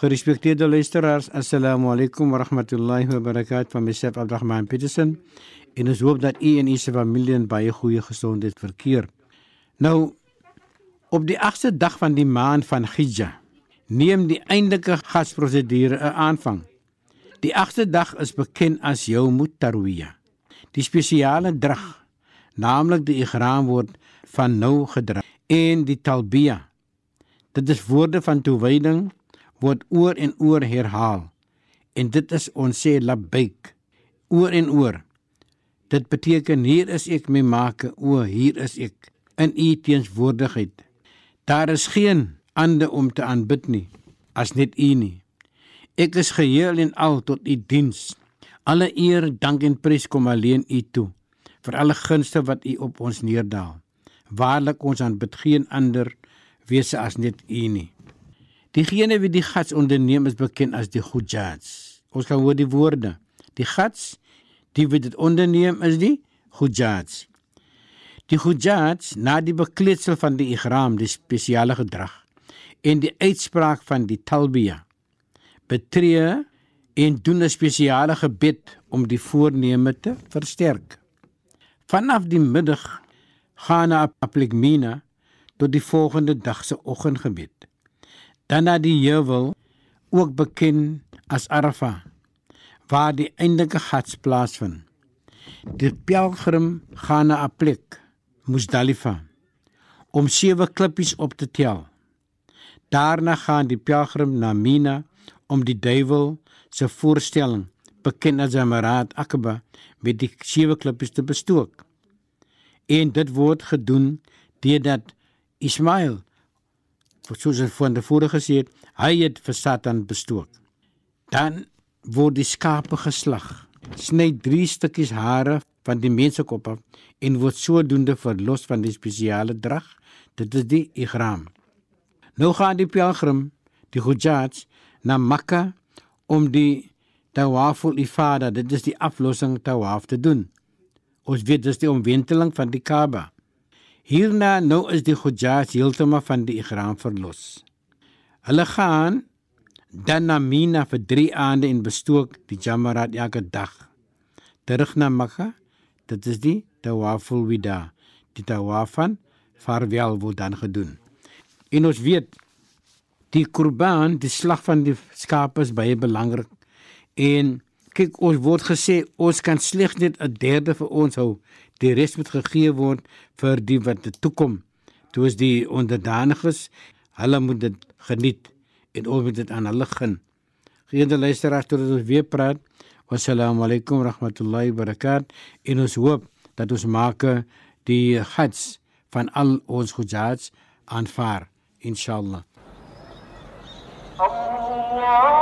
Gerespekteerde luisteraars, assalamu alaykum wa rahmatullahi wa barakatuh van myself Abdurrahman Petersen. En ons hoop dat u en u se familie in baie goeie gesondheid verkeer. Nou op die 8ste dag van die maand van Hijja neem die eintlike gasprosedure 'n aanvang. Die 8ste dag is bekend as Yawm Tarwiyah. Die spesiale drag, naamlik die ihram word van nou gedra en die talbiya. Dit is woorde van toewyding word oor en oor herhaal. En dit is ons sê labbaik oor en oor. Dit beteken hier is ek my maak o hier is ek in u teenswoordigheid. Daar is geen ander om te aanbid nie as net u nie. Ek is geheel en al tot u diens. Alle eer, dank en prys kom alleen u toe vir alle gunste wat u op ons neerdaal. Waarlik ons aanbid geen ander wese as net u nie. Diegene wie die gats onderneem is bekend as die Hujjats. Ons kan hoor die woorde. Die gats die wie dit onderneem is die Hujjats. Die Hujjats na die bekleedsel van die ihram, die spesiale gedrag en die uitspraak van die talbiya betree en doen 'n spesiale gebed om die voorneme te versterk. Vanaf die middag gaan na Aplikmina tot die volgende dag se oggendgebed. Dan na die heuwel ook bekend as Arafah waar die eintlike hajj plaasvind. Die pelgrim gaan na 'n plek, Muzdalifa, om sewe klippies op te tel. Daarna gaan die pelgrim na Mina om die duiwel se voorstelling, bekend as Jamarat Aqaba, met die sewe klippies te bestook. En dit word gedoen deurdat Ismail soos hy van tevore gesê het, hy het vir Satan bestook. Dan word die skape geslag. Sny 3 stukkies hare van die mensekop af en word sodoende verlos van die spesiale drag. Dit is die ihram. Nou gaan die pelgrim, die Hujjaj, na Mekka om die tawaful ifada, dit is die aflossing tawaf te doen. Ons weet dis die omwenteling van die Kaaba. Hierna nou is die Hujjaj heeltemal van die ihram verlos. Hulle gaan dan na Mina vir 3 aande en bestook die Jamarat elke dag. Terug na Mekka, dit is die tawaful wida. Die tawaf van vaarwel word dan gedoen. En ons weet die kurban, die slag van die skape is baie belangrik. En kyk, ons word gesê ons kan slegs net 'n derde vir ons hou die res moet gegee word vir die wat dit toekom. Toe is die onderdaniges, hulle moet dit geniet en ons moet dit aan hulle gun. Geëerde luisteraars, tot ons weer praat. Wassalamu alaykum rahmatullahi barakat. En ons hoop dat ons maak die hajj van al ons hujjats aanvaar, inshallah. Allah